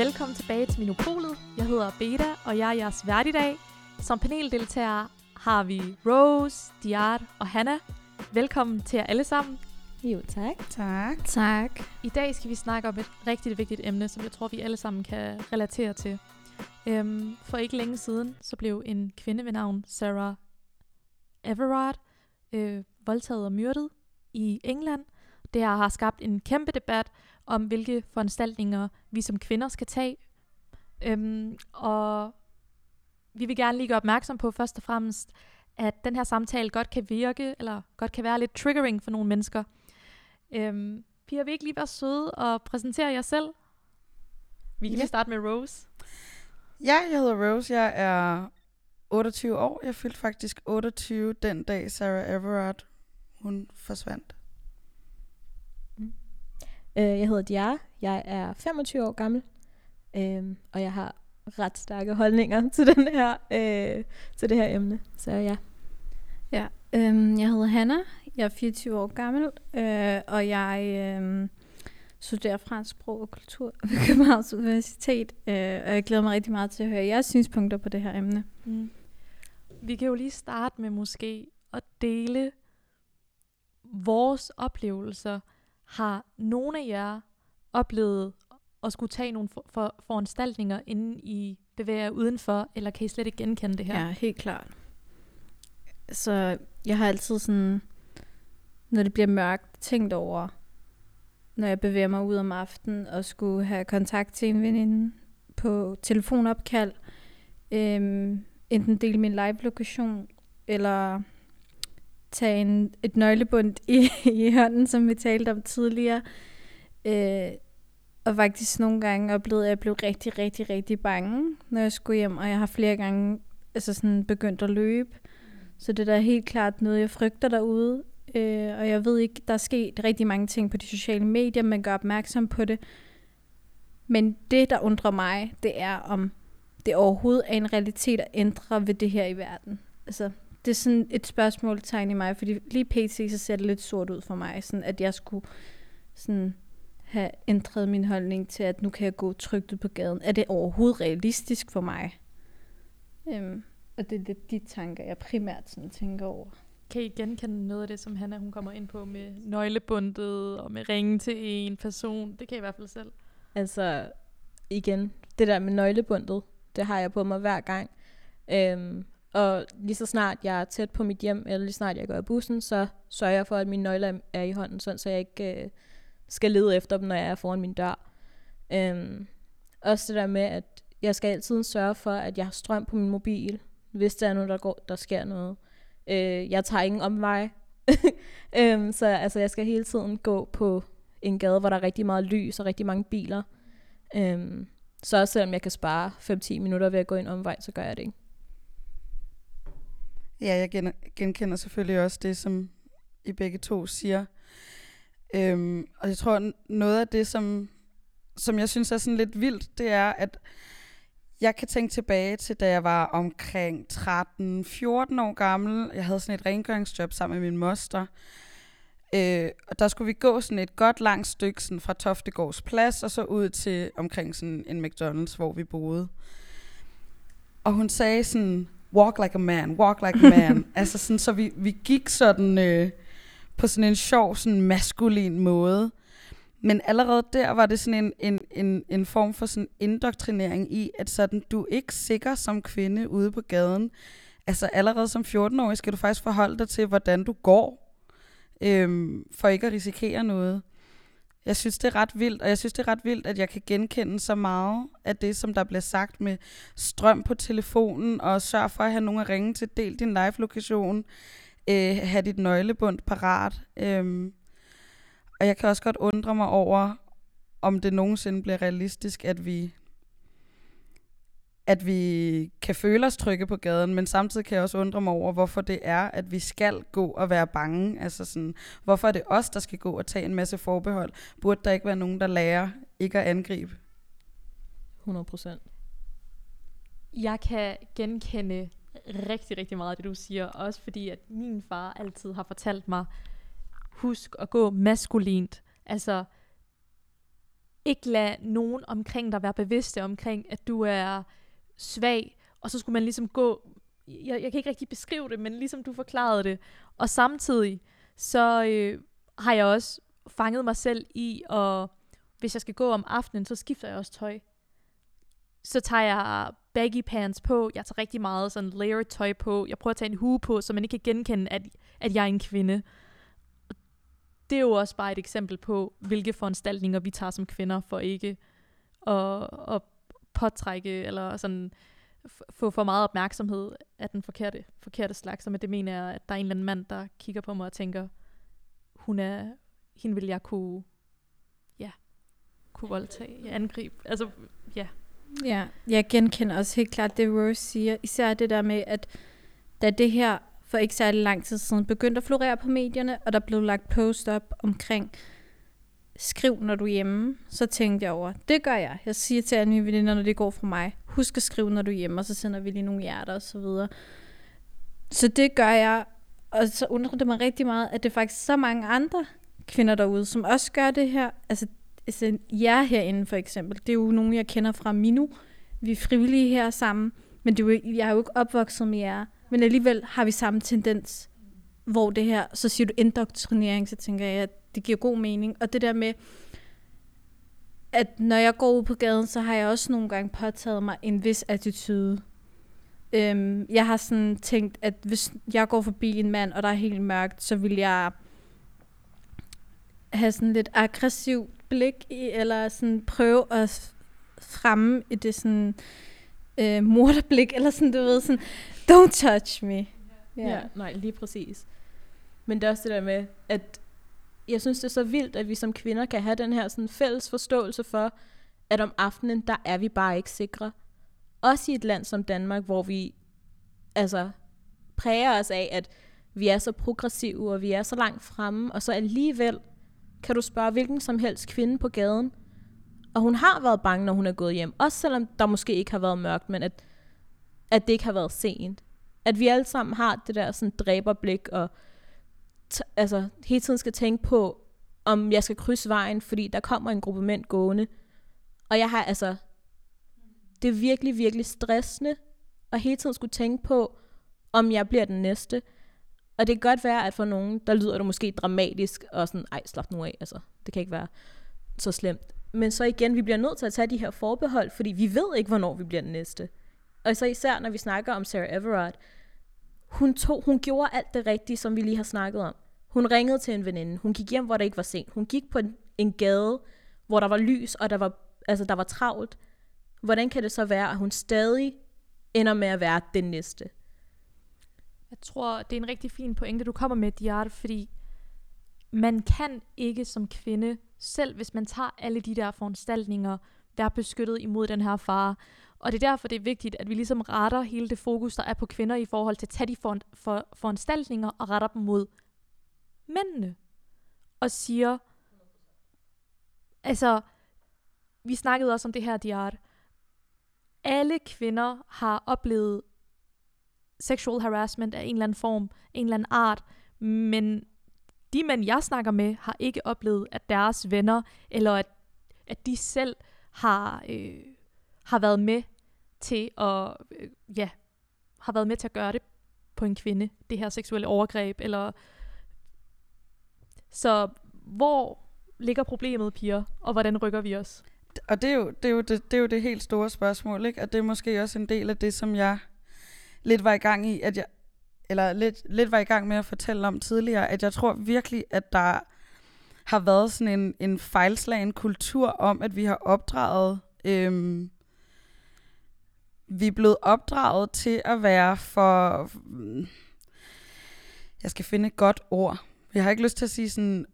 Velkommen tilbage til Minopolet. Jeg hedder Beta, og jeg er jeres vært i dag. Som paneldeltagere har vi Rose, Diart og Hanna. Velkommen til jer alle sammen. Jo, tak. Tak. Tak. I dag skal vi snakke om et rigtig vigtigt emne, som jeg tror, vi alle sammen kan relatere til. Øhm, for ikke længe siden, så blev en kvinde ved navn Sarah Everard øh, voldtaget og myrdet i England. Det her har skabt en kæmpe debat om, hvilke foranstaltninger vi som kvinder skal tage. Øhm, og vi vil gerne lige gøre opmærksom på først og fremmest, at den her samtale godt kan virke, eller godt kan være lidt triggering for nogle mennesker. Øhm, Pia, vil I ikke lige være søde og præsentere jer selv? Vi kan Ja. lige starte med Rose. Ja, jeg hedder Rose. Jeg er 28 år. Jeg fyldte faktisk 28 den dag, Sarah Everard hun forsvandt. Øh, jeg hedder Diara. Jeg er 25 år gammel. Øhm, og jeg har ret stærke holdninger til, den her, øh, til det her emne. Så ja. Ja, øhm, jeg hedder Hanna. Jeg er 24 år gammel, øh, og jeg øh, studerer fransk sprog og kultur ved Københavns Universitet. Øh, og jeg glæder mig rigtig meget til at høre jeres synspunkter på det her emne. Mm. Vi kan jo lige starte med måske at dele vores oplevelser. Har nogen af jer oplevet at skulle tage nogle for, for, foranstaltninger, inden I bevæger jer udenfor, eller kan I slet ikke genkende det her? Ja, helt klart. Så jeg har altid sådan, når det bliver mørkt, tænkt over, når jeg bevæger mig ud om aftenen og skulle have kontakt til en veninde på telefonopkald, øhm, enten dele min live-lokation, eller tage en, et nøglebund i, i hånden, som vi talte om tidligere. Øh, og faktisk nogle gange oplevede, at jeg blev rigtig, rigtig, rigtig bange, når jeg skulle hjem, og jeg har flere gange altså sådan begyndt at løbe. Så det der er da helt klart noget, jeg frygter derude. Øh, og jeg ved ikke, der er sket rigtig mange ting på de sociale medier, man gør opmærksom på det. Men det, der undrer mig, det er, om det overhovedet er en realitet at ændre ved det her i verden. Altså, det er sådan et spørgsmålstegn i mig, fordi lige pt. så ser det lidt sort ud for mig, sådan at jeg skulle sådan have ændret min holdning til, at nu kan jeg gå trygt ud på gaden. Er det overhovedet realistisk for mig? Øhm, og det er lidt de tanker, jeg primært sådan tænker over. Kan I genkende noget af det, som Hanna hun kommer ind på med nøglebundet og med ringe til en person? Det kan I i hvert fald selv. Altså, igen, det der med nøglebundet, det har jeg på mig hver gang. Øhm, og lige så snart jeg er tæt på mit hjem, eller lige snart jeg går i bussen, så sørger jeg for, at mine nøgler er i hånden, sådan, så jeg ikke øh, skal lede efter dem, når jeg er foran min dør. Øhm, også det der med, at jeg skal altid sørge for, at jeg har strøm på min mobil, hvis der er noget, der, går, der sker noget. Øh, jeg tager ingen omvej. øhm, så altså, jeg skal hele tiden gå på en gade, hvor der er rigtig meget lys og rigtig mange biler. Øhm, så også selvom jeg kan spare 5-10 minutter ved at gå en omvej, så gør jeg det ikke. Ja, jeg gen- genkender selvfølgelig også det, som I begge to siger. Øhm, og jeg tror, noget af det, som, som jeg synes er sådan lidt vildt, det er, at jeg kan tænke tilbage til, da jeg var omkring 13-14 år gammel. Jeg havde sådan et rengøringsjob sammen med min moster. Øh, og der skulle vi gå sådan et godt langt stykke sådan fra Toftegårds plads, og så ud til omkring sådan en McDonald's, hvor vi boede. Og hun sagde sådan, walk like a man, walk like a man. altså sådan, så vi, vi gik sådan øh, på sådan en sjov, sådan maskulin måde. Men allerede der var det sådan en, en, en, en form for sådan indoktrinering i, at sådan, du er ikke sikker som kvinde ude på gaden. Altså allerede som 14-årig skal du faktisk forholde dig til, hvordan du går, øhm, for ikke at risikere noget. Jeg synes, det er ret vildt, og jeg synes, det er ret vildt, at jeg kan genkende så meget af det, som der bliver sagt med strøm på telefonen, og sørg for at have nogen at ringe til, del din live-lokation, øh, have dit nøglebund parat. Øh. og jeg kan også godt undre mig over, om det nogensinde bliver realistisk, at vi at vi kan føle os trygge på gaden, men samtidig kan jeg også undre mig over, hvorfor det er, at vi skal gå og være bange. Altså sådan, hvorfor er det os, der skal gå og tage en masse forbehold? Burde der ikke være nogen, der lærer ikke at angribe? 100 procent. Jeg kan genkende rigtig, rigtig meget af det, du siger. Også fordi, at min far altid har fortalt mig, husk at gå maskulint. Altså, ikke lade nogen omkring dig være bevidste omkring, at du er svag, og så skulle man ligesom gå, jeg, jeg kan ikke rigtig beskrive det, men ligesom du forklarede det, og samtidig, så øh, har jeg også fanget mig selv i, og hvis jeg skal gå om aftenen, så skifter jeg også tøj. Så tager jeg baggy pants på, jeg tager rigtig meget sådan layered tøj på, jeg prøver at tage en hue på, så man ikke kan genkende, at, at jeg er en kvinde. Det er jo også bare et eksempel på, hvilke foranstaltninger vi tager som kvinder, for ikke at, at påtrække, eller sådan få for meget opmærksomhed af den forkerte, forkerte slags. Og med det mener jeg, at der er en eller anden mand, der kigger på mig og tænker, hun er, hende vil jeg kunne, ja, kunne voldtage, ja, angribe. Altså, ja. Ja, jeg genkender også helt klart det, Rose siger. Især det der med, at da det her for ikke særlig lang tid siden begyndte at florere på medierne, og der blev lagt post op omkring, skriv når du er hjemme, så tænkte jeg over, det gør jeg. Jeg siger til alle mine veninder, når det går fra mig, husk at skrive, når du er hjemme, og så sender vi lige nogle hjerter og så videre. Så det gør jeg, og så undrer det mig rigtig meget, at det er faktisk så mange andre kvinder derude, som også gør det her. Altså, altså jer herinde for eksempel, det er jo nogen, jeg kender fra Minu. Vi er frivillige her sammen, men det er jo, jeg er jo ikke opvokset med jer. Men alligevel har vi samme tendens, hvor det her, så siger du indoktrinering, så tænker jeg, at det giver god mening. Og det der med, at når jeg går ud på gaden, så har jeg også nogle gange påtaget mig en vis attitude. Øhm, jeg har sådan tænkt, at hvis jeg går forbi en mand, og der er helt mørkt, så vil jeg have sådan lidt aggressiv blik i, eller sådan prøve at fremme i det sådan øh, morderblik, eller sådan, du ved, sådan, don't touch me. Ja. ja, nej, lige præcis. Men det er også det der med, at jeg synes, det er så vildt, at vi som kvinder kan have den her sådan fælles forståelse for, at om aftenen, der er vi bare ikke sikre. Også i et land som Danmark, hvor vi altså præger os af, at vi er så progressive, og vi er så langt fremme, og så alligevel kan du spørge hvilken som helst kvinde på gaden, og hun har været bange, når hun er gået hjem. Også selvom der måske ikke har været mørkt, men at, at det ikke har været sent. At vi alle sammen har det der sådan dræberblik, og altså hele tiden skal tænke på, om jeg skal krydse vejen, fordi der kommer en gruppe mænd gående. Og jeg har altså, det er virkelig, virkelig stressende, at hele tiden skulle tænke på, om jeg bliver den næste. Og det kan godt være, at for nogen, der lyder det måske dramatisk, og sådan, ej, slap nu af, altså, det kan ikke være så slemt. Men så igen, vi bliver nødt til at tage de her forbehold, fordi vi ved ikke, hvornår vi bliver den næste. Og så især, når vi snakker om Sarah Everard, hun, tog, hun gjorde alt det rigtige, som vi lige har snakket om. Hun ringede til en veninde. Hun gik hjem, hvor der ikke var sent. Hun gik på en, en gade, hvor der var lys, og der var, altså, der var travlt. Hvordan kan det så være, at hun stadig ender med at være den næste? Jeg tror, det er en rigtig fin pointe, du kommer med, Diart, fordi man kan ikke som kvinde, selv hvis man tager alle de der foranstaltninger, være beskyttet imod den her fare. Og det er derfor, det er vigtigt, at vi ligesom retter hele det fokus, der er på kvinder i forhold til at tage de for, for, foranstaltninger og retter dem mod mændene. Og siger, altså, vi snakkede også om det her, Diart. Alle kvinder har oplevet sexual harassment af en eller anden form, en eller anden art, men de mænd, jeg snakker med, har ikke oplevet, at deres venner, eller at, at de selv har, øh, har været med til at, øh, ja, har været med til at gøre det på en kvinde, det her seksuelle overgreb, eller så hvor ligger problemet, piger, og hvordan rykker vi os? Og det er, jo, det, er jo det, det er jo det helt store spørgsmål, ikke? Og det er måske også en del af det, som jeg lidt var i gang i, at jeg, eller lidt, lidt var i gang med at fortælle om tidligere, at jeg tror virkelig, at der har været sådan en, en fejlslagen kultur om, at vi har opdraget, øhm, vi er blevet opdraget til at være for, jeg skal finde et godt ord, jeg har ikke lyst til at sige sådan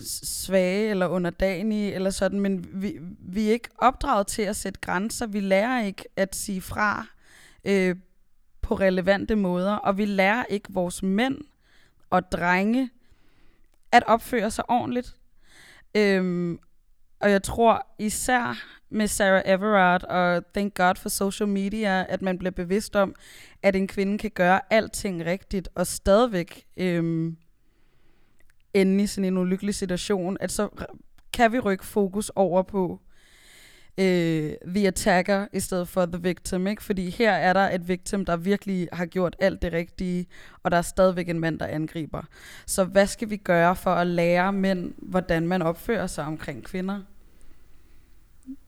svage eller underdanige eller sådan, men vi, vi er ikke opdraget til at sætte grænser. Vi lærer ikke at sige fra øh, på relevante måder, og vi lærer ikke vores mænd og drenge at opføre sig ordentligt. Øhm, og jeg tror især med Sarah Everard og Thank God for Social Media, at man bliver bevidst om, at en kvinde kan gøre alting rigtigt og stadigvæk øhm, ende i sådan en ulykkelig situation, at så kan vi rykke fokus over på øh, the attacker i stedet for the victim, ikke? Fordi her er der et victim, der virkelig har gjort alt det rigtige, og der er stadigvæk en mand, der angriber. Så hvad skal vi gøre for at lære mænd, hvordan man opfører sig omkring kvinder?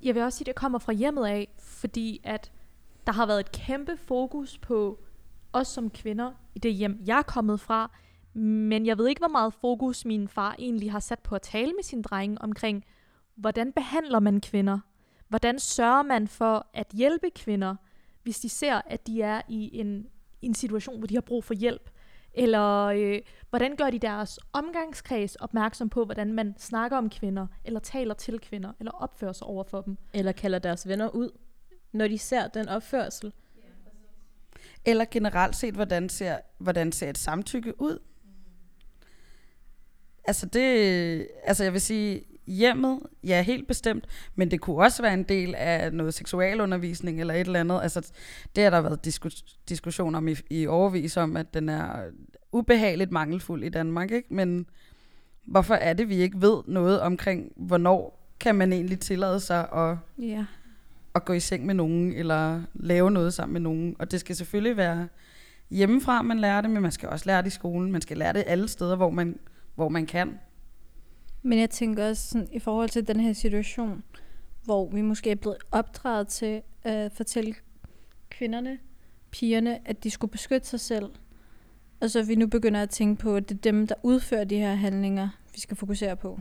Jeg vil også sige, at det kommer fra hjemmet af, fordi at der har været et kæmpe fokus på os som kvinder i det hjem, jeg er kommet fra. Men jeg ved ikke, hvor meget fokus min far egentlig har sat på at tale med sin drenge omkring, hvordan behandler man kvinder? Hvordan sørger man for at hjælpe kvinder, hvis de ser, at de er i en, en situation, hvor de har brug for hjælp? Eller øh, hvordan gør de deres omgangskreds opmærksom på, hvordan man snakker om kvinder, eller taler til kvinder, eller opfører sig over for dem? Eller kalder deres venner ud, når de ser den opførsel. Eller generelt set, hvordan ser, hvordan ser et samtykke ud? Altså det, altså jeg vil sige, hjemmet, ja helt bestemt, men det kunne også være en del af noget seksualundervisning eller et eller andet. Altså det har der været diskus, diskussion om i, i overvis om, at den er ubehageligt mangelfuld i Danmark, ikke? Men hvorfor er det, vi ikke ved noget omkring, hvornår kan man egentlig tillade sig at, Ja. at gå i seng med nogen, eller lave noget sammen med nogen. Og det skal selvfølgelig være hjemmefra, man lærer det, men man skal også lære det i skolen. Man skal lære det alle steder, hvor man, hvor man kan. Men jeg tænker også sådan, i forhold til den her situation, hvor vi måske er blevet opdraget til at fortælle kvinderne, pigerne, at de skulle beskytte sig selv. Og så vi nu begynder at tænke på, at det er dem, der udfører de her handlinger, vi skal fokusere på.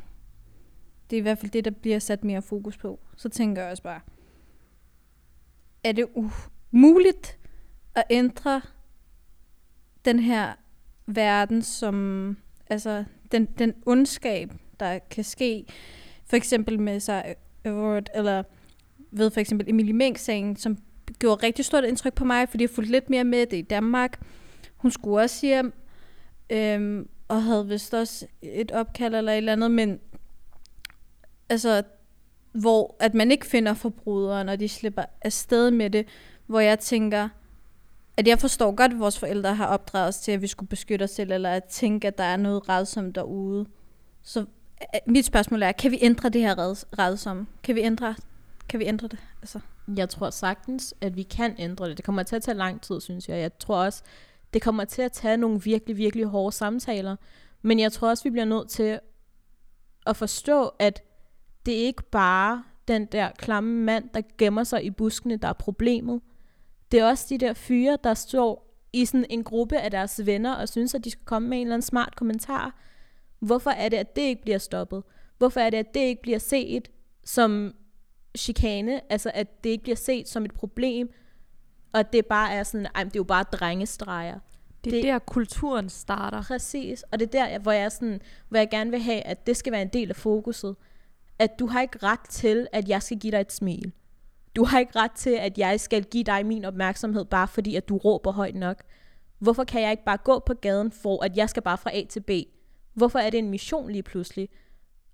Det er i hvert fald det, der bliver sat mere fokus på. Så tænker jeg også bare, er det umuligt at ændre den her verden, som altså den, den ondskab, der kan ske, for eksempel med sig øh, Everett, eller ved for eksempel Emilie Mink-sagen, som gjorde rigtig stort indtryk på mig, fordi jeg fulgte lidt mere med det i Danmark. Hun skulle også hjem, øhm, og havde vist også et opkald eller et eller andet, men altså, hvor at man ikke finder forbrydere, når de slipper afsted med det, hvor jeg tænker, at jeg forstår godt, at vores forældre har opdraget os til, at vi skulle beskytte os selv, eller at tænke, at der er noget redsomt derude. Så Øh, øh, mit spørgsmål er, kan vi ændre det her red- redsomme? Kan vi ændre, kan vi ændre det? Altså. Jeg tror sagtens, at vi kan ændre det. Det kommer til at tage lang tid, synes jeg. Jeg tror også, det kommer til at tage nogle virkelig, virkelig hårde samtaler. Men jeg tror også, vi bliver nødt til at forstå, at det er ikke bare den der klamme mand, der gemmer sig i buskene, der er problemet. Det er også de der fyre, der står i sådan en gruppe af deres venner og synes, at de skal komme med en eller anden smart kommentar. Hvorfor er det, at det ikke bliver stoppet? Hvorfor er det, at det ikke bliver set som chikane? Altså, at det ikke bliver set som et problem, og det bare er sådan, ej, det er jo bare drengestreger. Det er Det- der, kulturen starter. Præcis, og det er der, hvor jeg, sådan, hvor jeg gerne vil have, at det skal være en del af fokuset. At du har ikke ret til, at jeg skal give dig et smil. Du har ikke ret til, at jeg skal give dig min opmærksomhed, bare fordi, at du råber højt nok. Hvorfor kan jeg ikke bare gå på gaden, for at jeg skal bare fra A til B? Hvorfor er det en mission lige pludselig?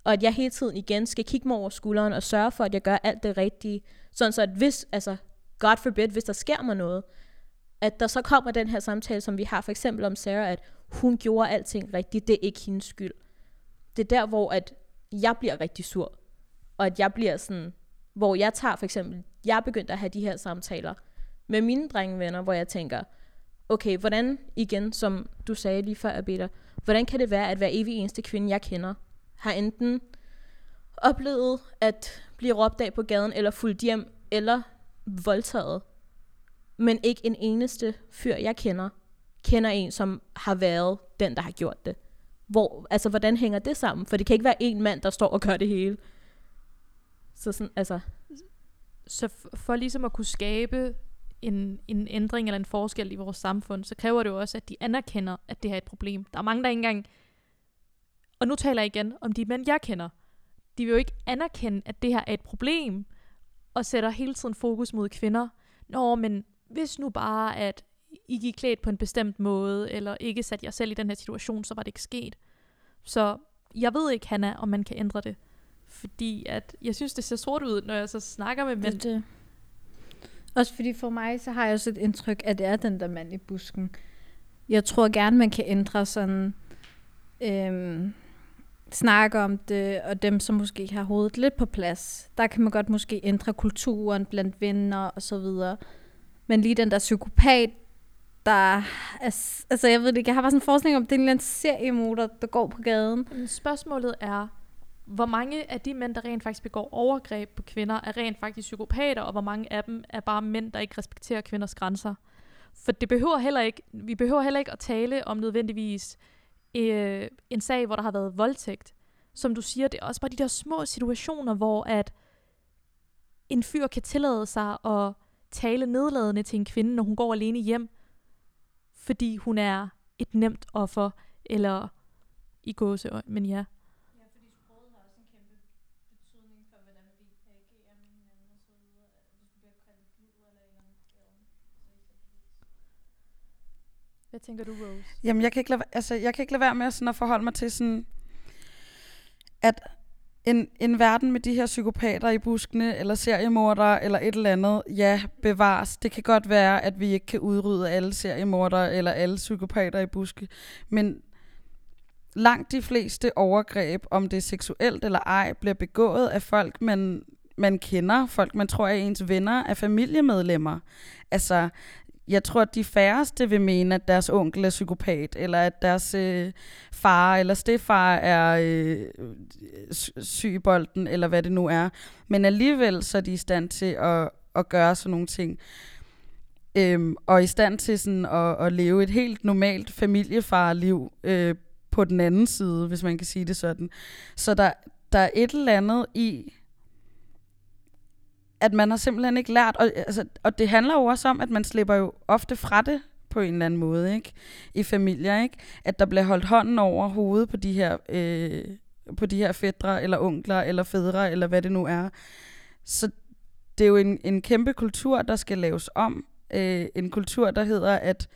Og at jeg hele tiden igen skal kigge mig over skulderen og sørge for, at jeg gør alt det rigtige. Sådan så, at hvis, altså, God forbid, hvis der sker mig noget, at der så kommer den her samtale, som vi har for eksempel om Sarah, at hun gjorde alting rigtigt, det er ikke hendes skyld. Det er der, hvor at jeg bliver rigtig sur, og at jeg bliver sådan, hvor jeg tager for eksempel, jeg er begyndt at have de her samtaler med mine drengevenner, hvor jeg tænker, okay, hvordan, igen, som du sagde lige før, Abeda, hvordan kan det være, at hver evig eneste kvinde, jeg kender, har enten oplevet at blive råbt af på gaden, eller fuldt hjem, eller voldtaget, men ikke en eneste fyr, jeg kender, kender en, som har været den, der har gjort det. Hvor, altså, hvordan hænger det sammen? For det kan ikke være en mand, der står og gør det hele. Så sådan, altså, Så for ligesom at kunne skabe en, en ændring eller en forskel i vores samfund, så kræver det jo også, at de anerkender, at det her er et problem. Der er mange, der ikke engang... Og nu taler jeg igen om de mænd, jeg kender. De vil jo ikke anerkende, at det her er et problem, og sætter hele tiden fokus mod kvinder. Nå, men hvis nu bare, at I gik klædt på en bestemt måde, eller ikke satte jer selv i den her situation, så var det ikke sket. Så jeg ved ikke, Hanna, om man kan ændre det. Fordi at jeg synes, det ser sort ud, når jeg så snakker med mænd. Det, det. Også fordi for mig, så har jeg også et indtryk, at det er den der mand i busken. Jeg tror gerne, man kan ændre sådan... Øhm, snakke om det, og dem, som måske har hovedet lidt på plads, der kan man godt måske ændre kulturen blandt venner og så videre. Men lige den der psykopat, der... Altså, jeg ved det ikke, jeg har bare sådan en forskning om, det er en eller anden seriemotor, der går på gaden. Spørgsmålet er, hvor mange af de mænd, der rent faktisk begår overgreb på kvinder, er rent faktisk psykopater, og hvor mange af dem er bare mænd, der ikke respekterer kvinders grænser. For det behøver heller ikke, vi behøver heller ikke at tale om nødvendigvis øh, en sag, hvor der har været voldtægt. Som du siger, det er også bare de der små situationer, hvor at en fyr kan tillade sig at tale nedladende til en kvinde, når hun går alene hjem, fordi hun er et nemt offer, eller i gåseøjne, men ja. Hvad tænker du, Rose? Jamen, jeg kan ikke lade, altså, jeg kan ikke lade være med sådan at forholde mig til sådan, at en, en verden med de her psykopater i buskene, eller seriemordere, eller et eller andet, ja, bevares. Det kan godt være, at vi ikke kan udrydde alle seriemordere, eller alle psykopater i buske, men langt de fleste overgreb, om det er seksuelt eller ej, bliver begået af folk, man, man kender, folk man tror er ens venner, af familiemedlemmer. Altså, jeg tror, at de færreste vil mene, at deres onkel er psykopat, eller at deres øh, far eller stefar er øh, syg i bolden, eller hvad det nu er. Men alligevel så er de i stand til at, at gøre sådan nogle ting. Øhm, og i stand til sådan at, at leve et helt normalt familiefarliv øh, på den anden side, hvis man kan sige det sådan. Så der, der er et eller andet i, at man har simpelthen ikke lært, og, altså, og det handler jo også om, at man slipper jo ofte fra det på en eller anden måde, ikke? I familier, ikke? At der bliver holdt hånden over hovedet på de her, øh, på de her fædre, eller onkler, eller fædre, eller hvad det nu er. Så det er jo en, en kæmpe kultur, der skal laves om. Øh, en kultur, der hedder, at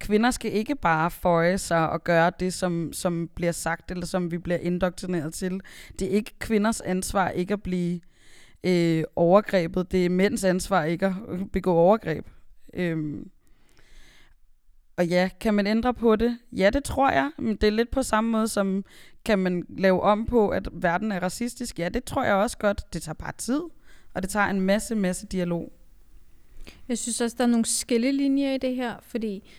kvinder skal ikke bare føje sig og gøre det, som, som bliver sagt, eller som vi bliver indoktrineret til. Det er ikke kvinders ansvar ikke at blive øh, overgrebet. Det er mænds ansvar ikke at begå overgreb. Øhm. Og ja, kan man ændre på det? Ja, det tror jeg. Men det er lidt på samme måde som, kan man lave om på, at verden er racistisk? Ja, det tror jeg også godt. Det tager bare tid, og det tager en masse, masse dialog. Jeg synes også, der er nogle skillelinjer i det her, fordi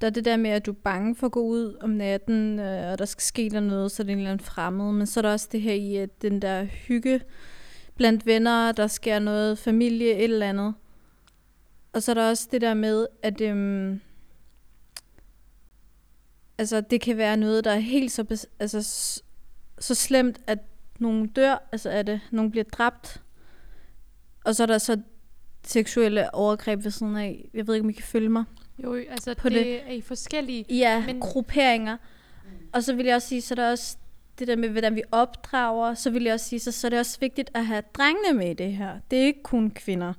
der er det der med, at du er bange for at gå ud om natten, øh, og der skal ske der noget, så det er en eller anden fremmed. Men så er der også det her i, at den der hygge, blandt venner, der sker noget, familie, et eller andet. Og så er der også det der med, at øhm, altså, det kan være noget, der er helt så, altså, så slemt, at nogen dør, altså at det, nogen bliver dræbt. Og så er der så seksuelle overgreb ved siden af. Jeg ved ikke, om I kan følge mig. Jo, altså på det, det er i forskellige... Ja, men... grupperinger. Og så vil jeg også sige, så er der også det der med, hvordan vi opdrager, så vil jeg også sige, så, så er det også vigtigt at have drengene med i det her. Det er ikke kun kvinder.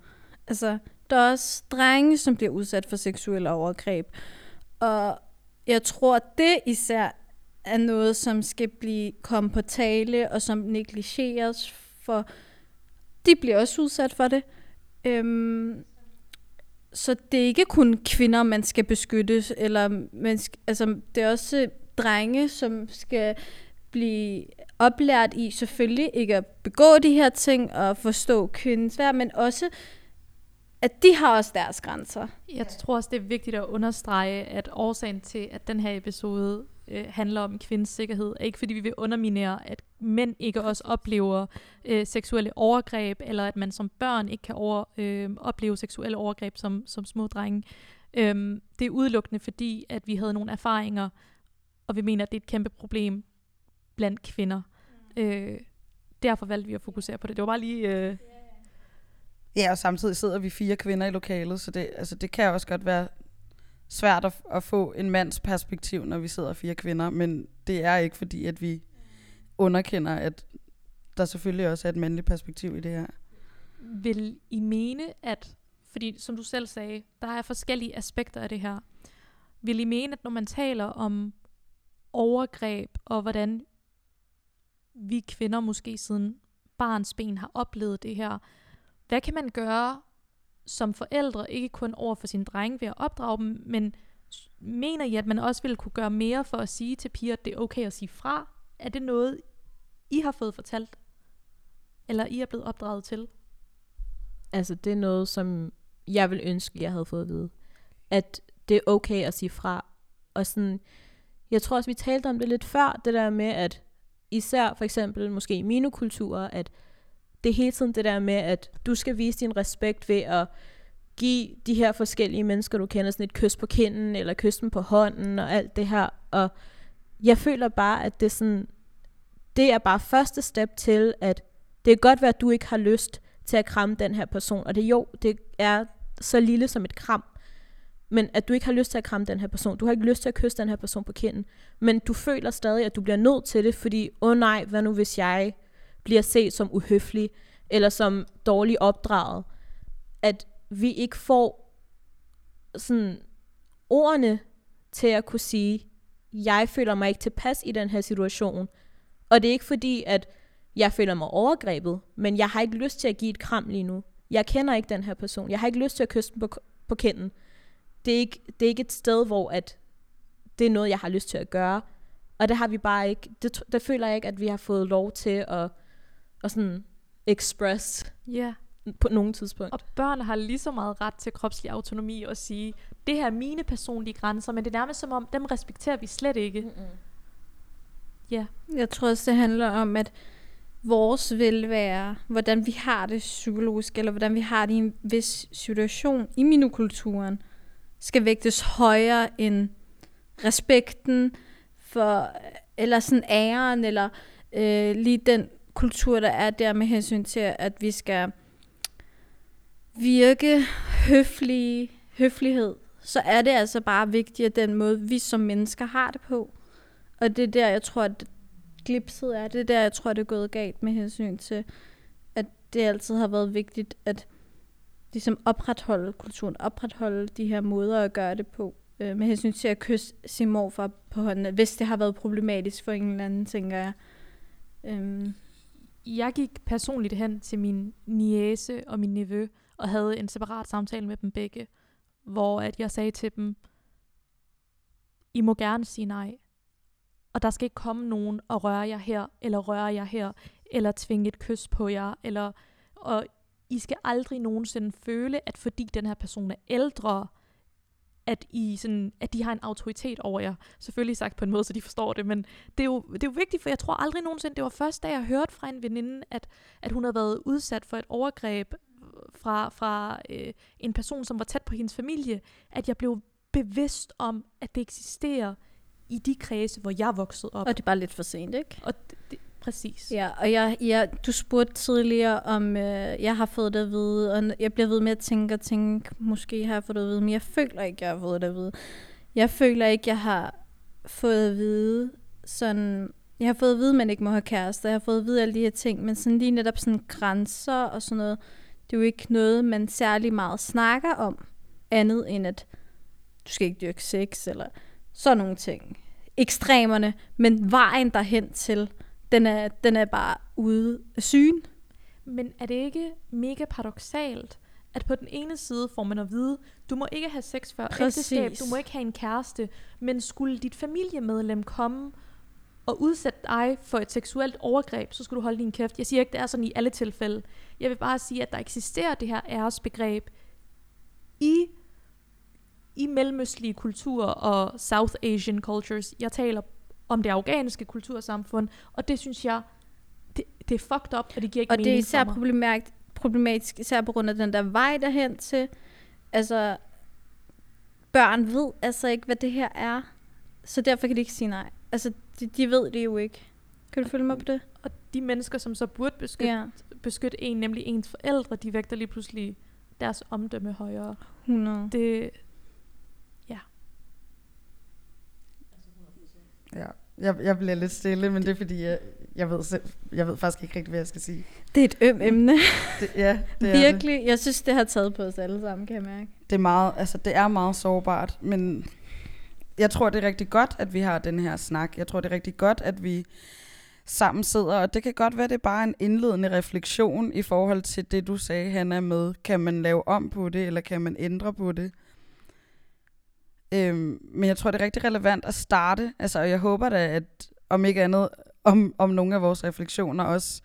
Altså, der er også drenge, som bliver udsat for seksuelle overgreb. Og jeg tror, at det især er noget, som skal blive komme på tale, og som negligeres, for de bliver også udsat for det. Øhm, så det er ikke kun kvinder, man skal beskytte, eller man skal, altså, det er også drenge, som skal blive oplært i selvfølgelig ikke at begå de her ting og forstå kvindens værd, men også at de har også deres grænser. Jeg tror også, det er vigtigt at understrege, at årsagen til, at den her episode øh, handler om kvindens sikkerhed, er ikke fordi vi vil underminere, at mænd ikke også oplever øh, seksuelle overgreb, eller at man som børn ikke kan over, øh, opleve seksuelle overgreb som, som små drenge. Øh, det er udelukkende fordi, at vi havde nogle erfaringer, og vi mener, at det er et kæmpe problem blandt kvinder. Mm. Øh, derfor valgte vi at fokusere på det. Det var bare lige... Øh... Ja, og samtidig sidder vi fire kvinder i lokalet, så det, altså, det kan også godt være svært at, at få en mands perspektiv, når vi sidder fire kvinder, men det er ikke fordi, at vi underkender, at der selvfølgelig også er et mandligt perspektiv i det her. Vil I mene, at, fordi som du selv sagde, der er forskellige aspekter af det her, vil I mene, at når man taler om overgreb, og hvordan vi kvinder måske siden barns ben har oplevet det her. Hvad kan man gøre som forældre, ikke kun over for sine drenge ved at opdrage dem, men mener I, at man også ville kunne gøre mere for at sige til piger, at det er okay at sige fra, er det noget, I har fået fortalt? Eller I er blevet opdraget til? Altså, det er noget, som jeg vil ønske, jeg havde fået at vide. At det er okay at sige fra. Og sådan, jeg tror også, vi talte om det lidt før, det der med, at især for eksempel måske i mine at det er hele tiden det der med, at du skal vise din respekt ved at give de her forskellige mennesker, du kender, sådan et kys på kinden, eller kys dem på hånden, og alt det her. Og jeg føler bare, at det er sådan, det er bare første step til, at det kan godt være, at du ikke har lyst til at kramme den her person, og det jo, det er så lille som et kram, men at du ikke har lyst til at kramme den her person, du har ikke lyst til at kysse den her person på kinden, men du føler stadig, at du bliver nødt til det, fordi, åh oh nej, hvad nu hvis jeg bliver set som uhøflig, eller som dårlig opdraget, at vi ikke får sådan ordene til at kunne sige, jeg føler mig ikke tilpas i den her situation. Og det er ikke fordi, at jeg føler mig overgrebet, men jeg har ikke lyst til at give et kram lige nu. Jeg kender ikke den her person. Jeg har ikke lyst til at kysse den på, på kinden. Det er, ikke, det er ikke et sted, hvor at det er noget, jeg har lyst til at gøre. Og det har vi bare ikke, det, det føler jeg ikke, at vi har fået lov til at, at sådan express Ja. på nogen tidspunkt. Og børn har lige så meget ret til kropslig autonomi og sige, det her er mine personlige grænser, men det er nærmest som om, dem respekterer vi slet ikke. Ja. Jeg tror også, det handler om, at vores velvære, hvordan vi har det psykologisk, eller hvordan vi har det i en vis situation i minokulturen, skal vægtes højere end respekten for, eller sådan æren, eller øh, lige den kultur, der er der med hensyn til, at vi skal virke høflige, høflighed, så er det altså bare vigtigt, at den måde, vi som mennesker har det på. Og det er der, jeg tror, at glipset er. Det er der, jeg tror, det er gået galt med hensyn til, at det altid har været vigtigt at ligesom opretholde kulturen, opretholde de her måder at gøre det på, øh, med hensyn til at kysse sin morfar på hånden, hvis det har været problematisk for en eller anden, tænker jeg. Øhm, Jeg gik personligt hen til min niece og min nevø og havde en separat samtale med dem begge, hvor at jeg sagde til dem, I må gerne sige nej, og der skal ikke komme nogen og røre jer her, eller røre jer her, eller tvinge et kys på jer, eller, og i skal aldrig nogensinde føle, at fordi den her person er ældre, at, I sådan, at de har en autoritet over jer. Selvfølgelig sagt på en måde, så de forstår det, men det er, jo, det er jo vigtigt, for jeg tror aldrig nogensinde, det var først, da jeg hørte fra en veninde, at, at hun havde været udsat for et overgreb fra, fra øh, en person, som var tæt på hendes familie, at jeg blev bevidst om, at det eksisterer i de kredse, hvor jeg voksede op. og det er bare lidt for sent, ikke? Og det, det, præcis. Ja, og jeg, jeg, du spurgte tidligere, om øh, jeg har fået det at vide, og jeg bliver ved med at tænke og tænke, måske har jeg fået det at vide, men jeg føler ikke, jeg har fået det at vide. Jeg føler ikke, jeg har fået at vide sådan... Jeg har fået at vide, at man ikke må have kærester. Jeg har fået at vide alle de her ting, men sådan lige netop sådan grænser og sådan noget, det er jo ikke noget, man særlig meget snakker om, andet end at du skal ikke dyrke sex, eller sådan nogle ting. Ekstremerne, men vejen derhen til, den er, den er bare ude af syn. Men er det ikke mega paradoxalt, at på den ene side får man at vide, du må ikke have sex før Præcis. ægteskab, du må ikke have en kæreste, men skulle dit familiemedlem komme og udsætte dig for et seksuelt overgreb, så skulle du holde din kæft. Jeg siger ikke, det er sådan i alle tilfælde. Jeg vil bare sige, at der eksisterer det her æresbegreb i, i mellemøstlige kulturer og South Asian cultures. Jeg taler om det afghanske kultursamfund, og det synes jeg, det, det er fucked up, og det giver ikke Og det er mening især problematisk, problematisk, især på grund af den der vej derhen til. Altså, børn ved altså ikke, hvad det her er. Så derfor kan de ikke sige nej. Altså, de, de ved det jo ikke. Kan du følge mig på det? Og de mennesker, som så burde beskytte, Ja, beskytte en, nemlig ens forældre, de vægter lige pludselig deres omdømme højere. 100. Det, Ja. Jeg, jeg bliver lidt stille, men det er fordi, jeg, jeg, ved selv, jeg ved faktisk ikke rigtig, hvad jeg skal sige. Det er et øm emne. Det, ja, det er det. Virkelig. Jeg synes, det har taget på os alle sammen, kan jeg mærke. det er meget, altså det er meget sårbart, men jeg tror, det er rigtig godt, at vi har den her snak. Jeg tror, det er rigtig godt, at vi sammen sidder, og det kan godt være, det er bare en indledende refleksion i forhold til det, du sagde, Hanna, med, kan man lave om på det, eller kan man ændre på det? Øhm, men jeg tror, det er rigtig relevant at starte, altså, og jeg håber da, at om ikke andet, om, om nogle af vores refleksioner også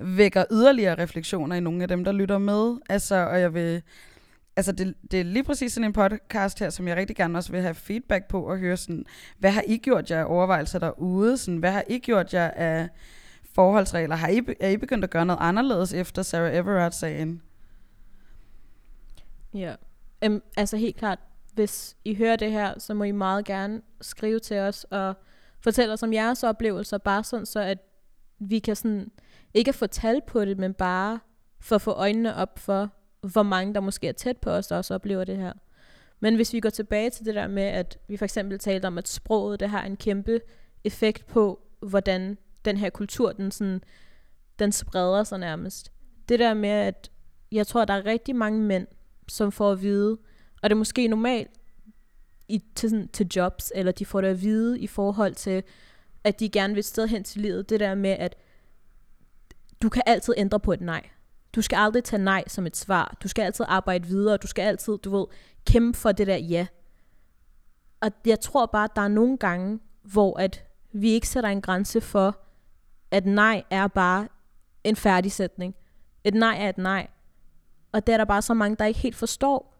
vækker yderligere refleksioner i nogle af dem, der lytter med. Altså, og jeg vil... Altså, det, det er lige præcis sådan en podcast her, som jeg rigtig gerne også vil have feedback på og høre sådan, hvad har I gjort jer af overvejelser derude? Sådan, hvad har I gjort jer af forholdsregler? Har I, er I begyndt at gøre noget anderledes efter Sarah Everard-sagen? Ja. Um, altså helt klart, hvis I hører det her, så må I meget gerne skrive til os og fortælle os om jeres oplevelser, bare sådan så, at vi kan sådan, ikke få tal på det, men bare for at få øjnene op for, hvor mange der måske er tæt på os, der også oplever det her. Men hvis vi går tilbage til det der med, at vi for eksempel talte om, at sproget det har en kæmpe effekt på, hvordan den her kultur, den, sådan, den spreder sig nærmest. Det der med, at jeg tror, at der er rigtig mange mænd, som får at vide, og det er måske normalt i, til, sådan, til jobs, eller de får det at vide i forhold til, at de gerne vil et sted hen til livet. Det der med, at du kan altid ændre på et nej. Du skal aldrig tage nej som et svar. Du skal altid arbejde videre. Du skal altid, du ved, kæmpe for det der ja. Og jeg tror bare, at der er nogle gange, hvor at vi ikke sætter en grænse for, at nej er bare en færdig sætning. Et nej er et nej. Og det er der bare så mange, der ikke helt forstår.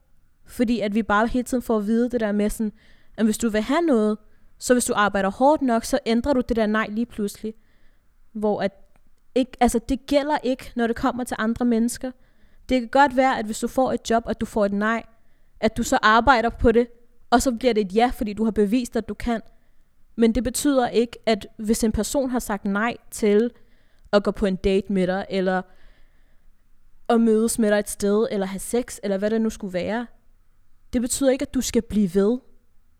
Fordi at vi bare hele tiden får at vide det der med sådan, at hvis du vil have noget, så hvis du arbejder hårdt nok, så ændrer du det der nej lige pludselig. Hvor at ikke, altså det gælder ikke, når det kommer til andre mennesker. Det kan godt være, at hvis du får et job, at du får et nej, at du så arbejder på det, og så bliver det et ja, fordi du har bevist, at du kan. Men det betyder ikke, at hvis en person har sagt nej til at gå på en date med dig, eller at mødes med dig et sted, eller have sex, eller hvad det nu skulle være, det betyder ikke, at du skal blive ved,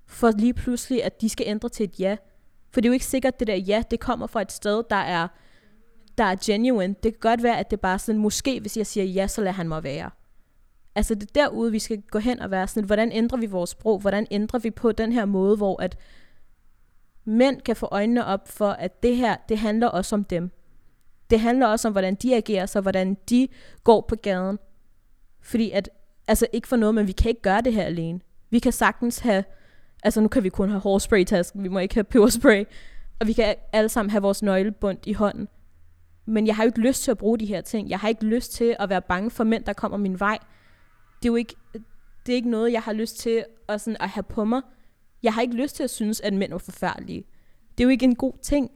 for lige pludselig, at de skal ændre til et ja. For det er jo ikke sikkert, at det der ja, det kommer fra et sted, der er, der er genuine. Det kan godt være, at det bare sådan, måske hvis jeg siger ja, så lader han mig være. Altså det er derude, vi skal gå hen og være sådan, hvordan ændrer vi vores sprog? Hvordan ændrer vi på den her måde, hvor at mænd kan få øjnene op for, at det her, det handler også om dem. Det handler også om, hvordan de agerer sig, hvordan de går på gaden. Fordi at, altså ikke for noget, men vi kan ikke gøre det her alene. Vi kan sagtens have, altså nu kan vi kun have hårspray-tasken, vi må ikke have peberspray. Og vi kan alle sammen have vores nøglebund i hånden. Men jeg har jo ikke lyst til at bruge de her ting. Jeg har ikke lyst til at være bange for mænd, der kommer min vej. Det er jo ikke, det er ikke noget, jeg har lyst til at, sådan, at have på mig. Jeg har ikke lyst til at synes, at mænd er forfærdelige. Det er jo ikke en god ting.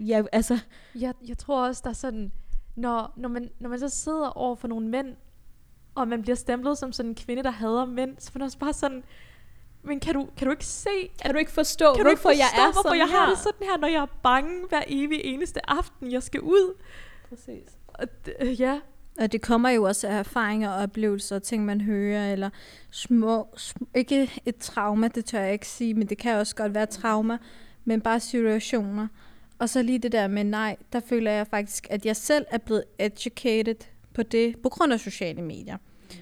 Jeg, altså, Jeg, jeg tror også, der er sådan, når, når, man, når man så sidder over for nogle mænd, og man bliver stemplet som sådan en kvinde, der hader mænd, så er man også bare sådan, men kan du, kan du ikke se, kan du ikke forstå, kan du ikke hvorfor forstå, jeg er hvorfor sådan jeg her? har det sådan her, når jeg er bange hver evig eneste aften, jeg skal ud? Præcis. Og det, øh, ja, Og det kommer jo også af erfaringer og oplevelser, ting man hører, eller små, sm- ikke et trauma, det tør jeg ikke sige, men det kan også godt være trauma, men bare situationer. Og så lige det der med nej, der føler jeg faktisk, at jeg selv er blevet educated på det, på grund af sociale medier.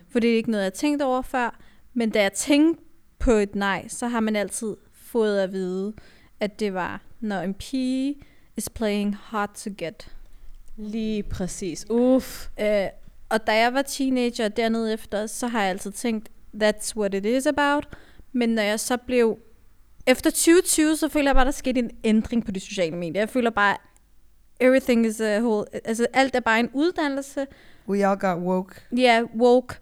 For det er ikke noget, jeg har tænkt over før, men da jeg tænkte på et nej, så har man altid fået at vide, at det var, når en pige is playing hard to get. Lige præcis. Uff. Øh, og da jeg var teenager dernede efter, så har jeg altid tænkt, that's what it is about. Men når jeg så blev... Efter 2020, så føler jeg bare, der skete en ændring på de sociale medier. Jeg føler bare, everything is a whole... Altså, alt er bare en uddannelse. We all got woke. Ja, yeah, woke.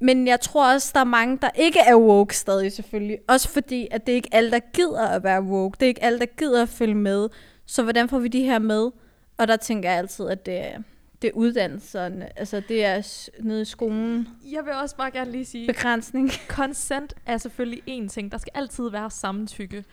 Men jeg tror også, der er mange, der ikke er woke stadig selvfølgelig. Også fordi, at det er ikke alle, der gider at være woke. Det er ikke alle, der gider at følge med. Så hvordan får vi de her med? Og der tænker jeg altid, at det er, det er uddannelserne. Altså, det er nede i skolen. jeg vil også bare gerne lige sige, Begrænsning. consent er selvfølgelig en ting. Der skal altid være samtykke.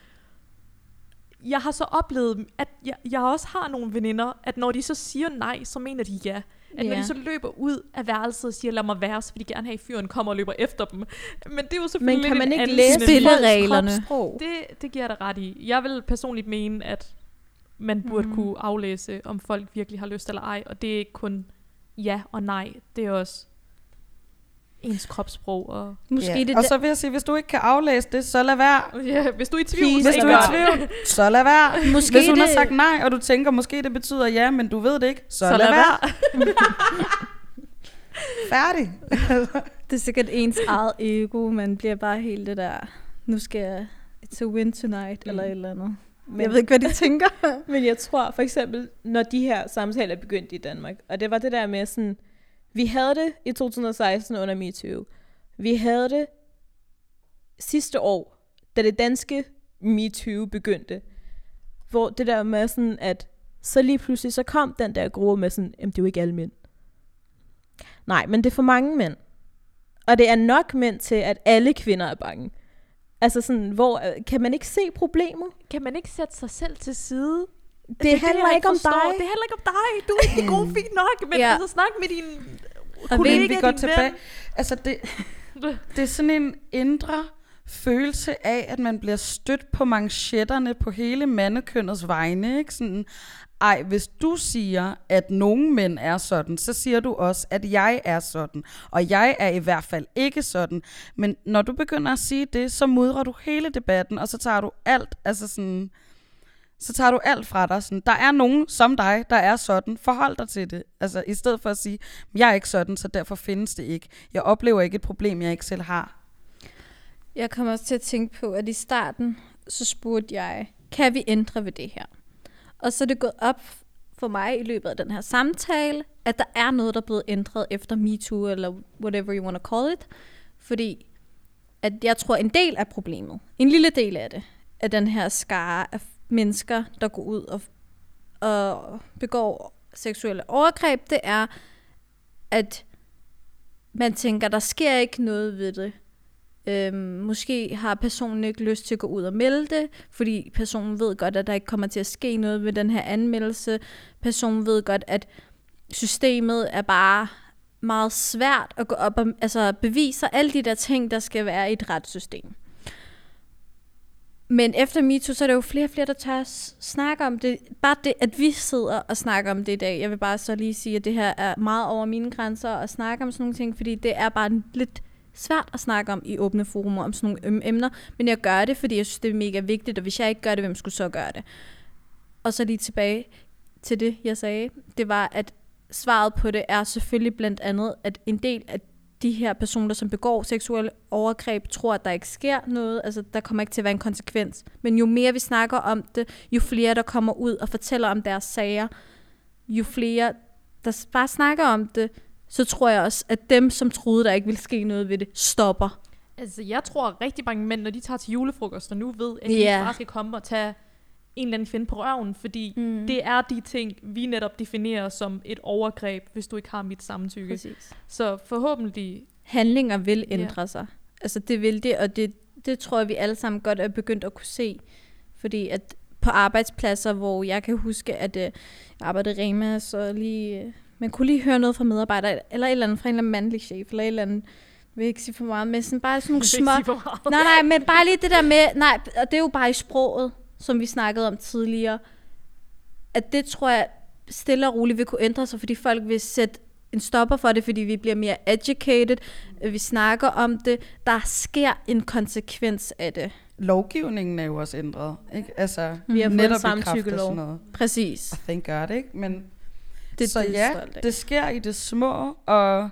Jeg har så oplevet, at jeg, jeg også har nogle veninder, at når de så siger nej, så mener de ja. At når Ja. de så løber ud af værelset og siger, lad mig være, så vil de gerne have, at fyren kommer og løber efter dem. Men det er jo selvfølgelig Men kan man ikke læse. Spillereglerne. Det, det giver dig ret i. Jeg vil personligt mene, at man burde mm. kunne aflæse, om folk virkelig har lyst eller ej. Og det er ikke kun ja og nej. Det er også ens kropssprog. Og Måske Ja. det Og så vil jeg sige, hvis du ikke kan aflæse det, så lad være. ja, hvis du er i tvivl, Please, så Hvis du er i tvivl, så lad være. Måske Hvis hun det, har sagt nej, og du tænker, måske det betyder ja, men du ved det ikke, så, Så lad, lad være. Færdig. det er sikkert ens eget ego. Man bliver bare helt det der, nu skal jeg, it's a win tonight, mm. eller et eller andet. Men, Jeg ved ikke, hvad de tænker. men jeg tror for eksempel, når de her samtaler er begyndt i Danmark, og det var det der med sådan, vi havde det i 2016 under MeToo. Vi havde det sidste år, da det danske MeToo begyndte. Hvor det der med sådan, at så lige pludselig så kom den der gruppe med sådan, jamen det er jo ikke alle mænd. Nej, men det er for mange mænd. Og det er nok mænd til, at alle kvinder er bange. Altså sådan, hvor øh, kan man ikke se problemet? Kan man ikke sætte sig selv til side? Det, det handler jeg ikke om forstår. dig. Det handler ikke om dig. Du er ikke god, fint nok. Men Ja. altså, snak med din Og kollega, vi går din tilbage. ven. Altså, det, det er sådan en indre følelse af, at man bliver stødt på manchetterne på hele mandekønnets vegne. Ikke? Sådan, ej, hvis du siger, at nogle mænd er sådan, så siger du også, at jeg er sådan. Og jeg er i hvert fald ikke sådan. Men når du begynder at sige det, så mudrer du hele debatten, og så tager du alt, altså sådan, så tager du alt fra dig. Sådan, der er nogen som dig, der er sådan. Forhold dig til det. Altså, i stedet for at sige, jeg er ikke sådan, så derfor findes det ikke. Jeg oplever ikke et problem, jeg ikke selv har. Jeg kommer også til at tænke på, at i starten, så spurgte jeg, kan vi ændre ved det her? Og så er det gået op for mig i løbet af den her samtale, at der er noget, der er blevet ændret efter MeToo, eller whatever you want to call it. Fordi at jeg tror, en del af problemet, en lille del af det, af den her skare af mennesker, der går ud og, og begår seksuelle overgreb, det er, at man tænker, der sker ikke noget ved det. Øhm, måske har personen ikke lyst til at gå ud og melde det, fordi personen ved godt, at der ikke kommer til at ske noget ved den her anmeldelse. Personen ved godt, at systemet er bare meget svært at gå op og altså bevise alle de der ting, der skal være i et retssystem. Men efter MeToo, så er der jo flere og flere, der tør snakke om det. Bare det, at vi sidder og snakker om det i dag. Jeg vil bare så lige sige, at det her er meget over mine grænser at snakke om sådan nogle ting, fordi det er bare lidt svært at snakke om i åbne forumer om sådan nogle emner. Men jeg gør det, fordi jeg synes, det er mega vigtigt, og hvis jeg ikke gør det, hvem skulle så gøre det? Og så lige tilbage til det, jeg sagde. Det var, at svaret på det er selvfølgelig blandt andet, at en del af de her personer, som begår seksuelle overgreb, tror, at der ikke sker noget. Altså, der kommer ikke til at være en konsekvens. Men jo mere vi snakker om det, jo flere, der kommer ud og fortæller om deres sager, jo flere, der bare snakker om det, så tror jeg også, at dem, som troede, der ikke ville ske noget ved det, stopper. Altså, jeg tror at rigtig mange mænd, når de tager til julefrokost, og nu ved, at de yeah. bare skal komme og tage en eller anden kvinde på røven, fordi Mm. det er de ting, vi netop definerer som et overgreb, hvis du ikke har mit samtykke. Præcis. Så forhåbentlig, handlinger vil Ja. ændre sig. Altså det vil det, og det, det tror jeg, vi alle sammen godt er begyndt at kunne se. Fordi at på arbejdspladser, hvor jeg kan huske, at øh, jeg arbejdede i Rema, så lige, øh, man kunne lige høre noget fra medarbejdere, eller et eller andet fra en eller anden mandlig chef, eller et eller andet, jeg vil ikke sige for meget, men sådan bare sådan nogle små... Nej, nej, men bare lige det der med, nej, og det er jo bare i sproget, som vi snakkede om tidligere, at det tror jeg stille og roligt vil kunne ændre sig, fordi folk vil sætte en stopper for det, fordi vi bliver mere educated, øh, vi snakker om det, der sker en konsekvens af det. Lovgivningen er jo også ændret. Ikke? Altså, Vi har netop samtykkelov. sådan noget. Præcis. Og thank God, ikke? Men Det, så det ja, stolt det sker i det små, og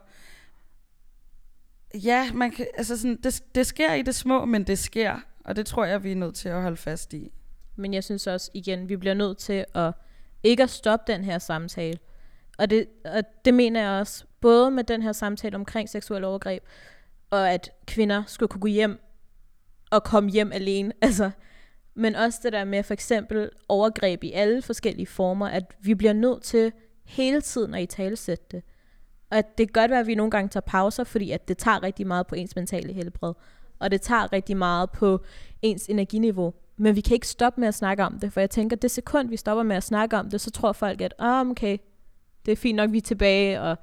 ja, man kan, altså sådan, det, det sker i det små, men det sker, og det tror jeg, vi er nødt til at holde fast i. Men jeg synes også, igen, vi bliver nødt til at ikke at stoppe den her samtale. Og det, og det mener jeg også, både med den her samtale omkring seksuel overgreb, og at kvinder skulle kunne gå hjem og komme hjem alene. Altså, men også det der med for eksempel overgreb i alle forskellige former, at vi bliver nødt til hele tiden at i talesætte det. Og at det kan godt være, at vi nogle gange tager pauser, fordi at det tager rigtig meget på ens mentale helbred. Og det tager rigtig meget på ens energiniveau. Men vi kan ikke stoppe med at snakke om det, for jeg tænker, det sekund, vi stopper med at snakke om det, så tror folk, at oh, okay, det er fint nok, vi er tilbage, og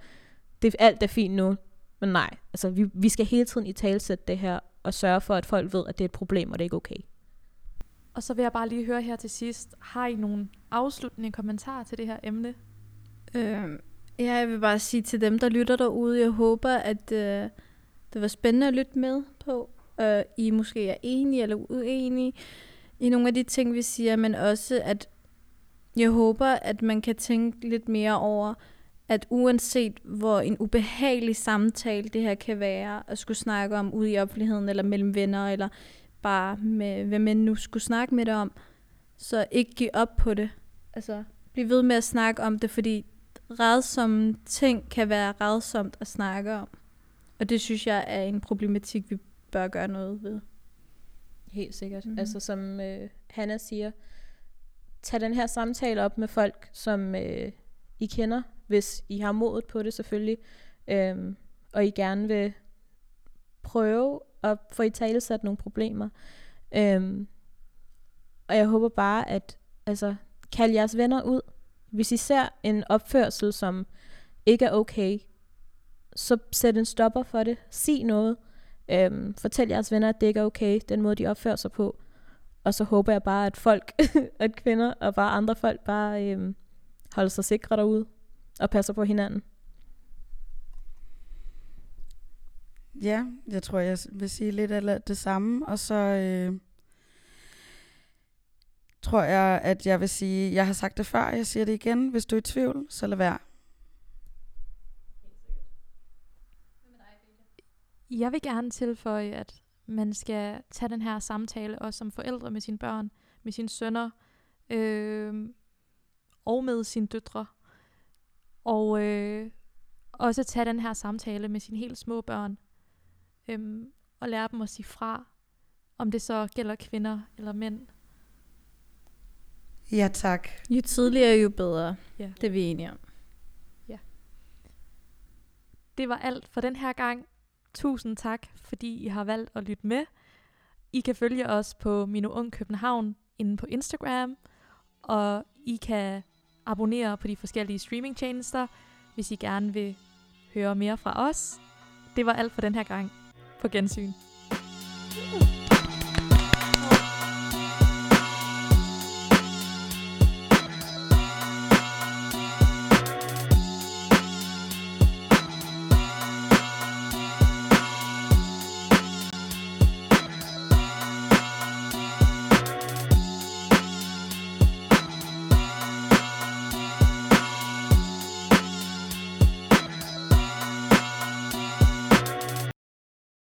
det, alt er fint nu. Men nej, altså vi, vi skal hele tiden i talsætte det her, og sørge for, at folk ved, at det er et problem, og det er ikke okay. Og så vil jeg bare lige høre her til sidst, har I nogle afsluttende kommentarer til det her emne? Øh, ja, jeg vil bare sige til dem, der lytter derude, jeg håber, at øh, det var spændende at lytte med på. Øh, I måske er enige eller uenige i nogle af de ting, vi siger, men også, at jeg håber, at man kan tænke lidt mere over, at uanset hvor en ubehagelig samtale det her kan være, at skulle snakke om ude i offentligheden, eller mellem venner, eller bare med, hvem man nu skulle snakke med det om, Så ikke give op på det. Altså, bliv ved med at snakke om det, fordi redsomme ting kan være redsomt at snakke om. Og det synes jeg er en problematik, vi bør gøre noget ved. Helt sikkert. Mhm. Mm. Altså som øh, Hanna siger, tag den her samtale op med folk, som øh, I kender, hvis I har modet på det selvfølgelig, øhm, og I gerne vil prøve at få i tale sat nogle problemer. Øhm, og jeg håber bare, at altså, kald jeres venner ud. Hvis I ser en opførsel, som ikke er okay, så sæt en stopper for det. Sig noget. Øhm, fortæl jeres venner, at det ikke er okay, den måde, de opfører sig på. Og så håber jeg bare, at folk, at kvinder og bare andre folk bare øhm, holder sig sikre derude og passer på hinanden. Ja, jeg tror, jeg vil sige lidt af det samme. Og så øh, tror jeg, at jeg vil sige, jeg har sagt det før, jeg siger det igen. Hvis du er i tvivl, så lad være. Jeg vil gerne tilføje, at man skal tage den her samtale også som forældre med sine børn, med sine sønner øh, og med sine døtre. Og øh, også tage den her samtale med sine helt små børn øh, og lære dem at sige fra, om det så gælder kvinder eller mænd. Ja, tak. Jo tidligere, jo bedre. Ja. Det er vi enige om. Det var alt for den her gang. Tusind tak, fordi I har valgt at lytte med. I kan følge os på Mino Ung København inde på Instagram, og I kan abonnere på de forskellige streamingtjenester, hvis I gerne vil høre mere fra os. Det var alt for den her gang. På gensyn. Mm.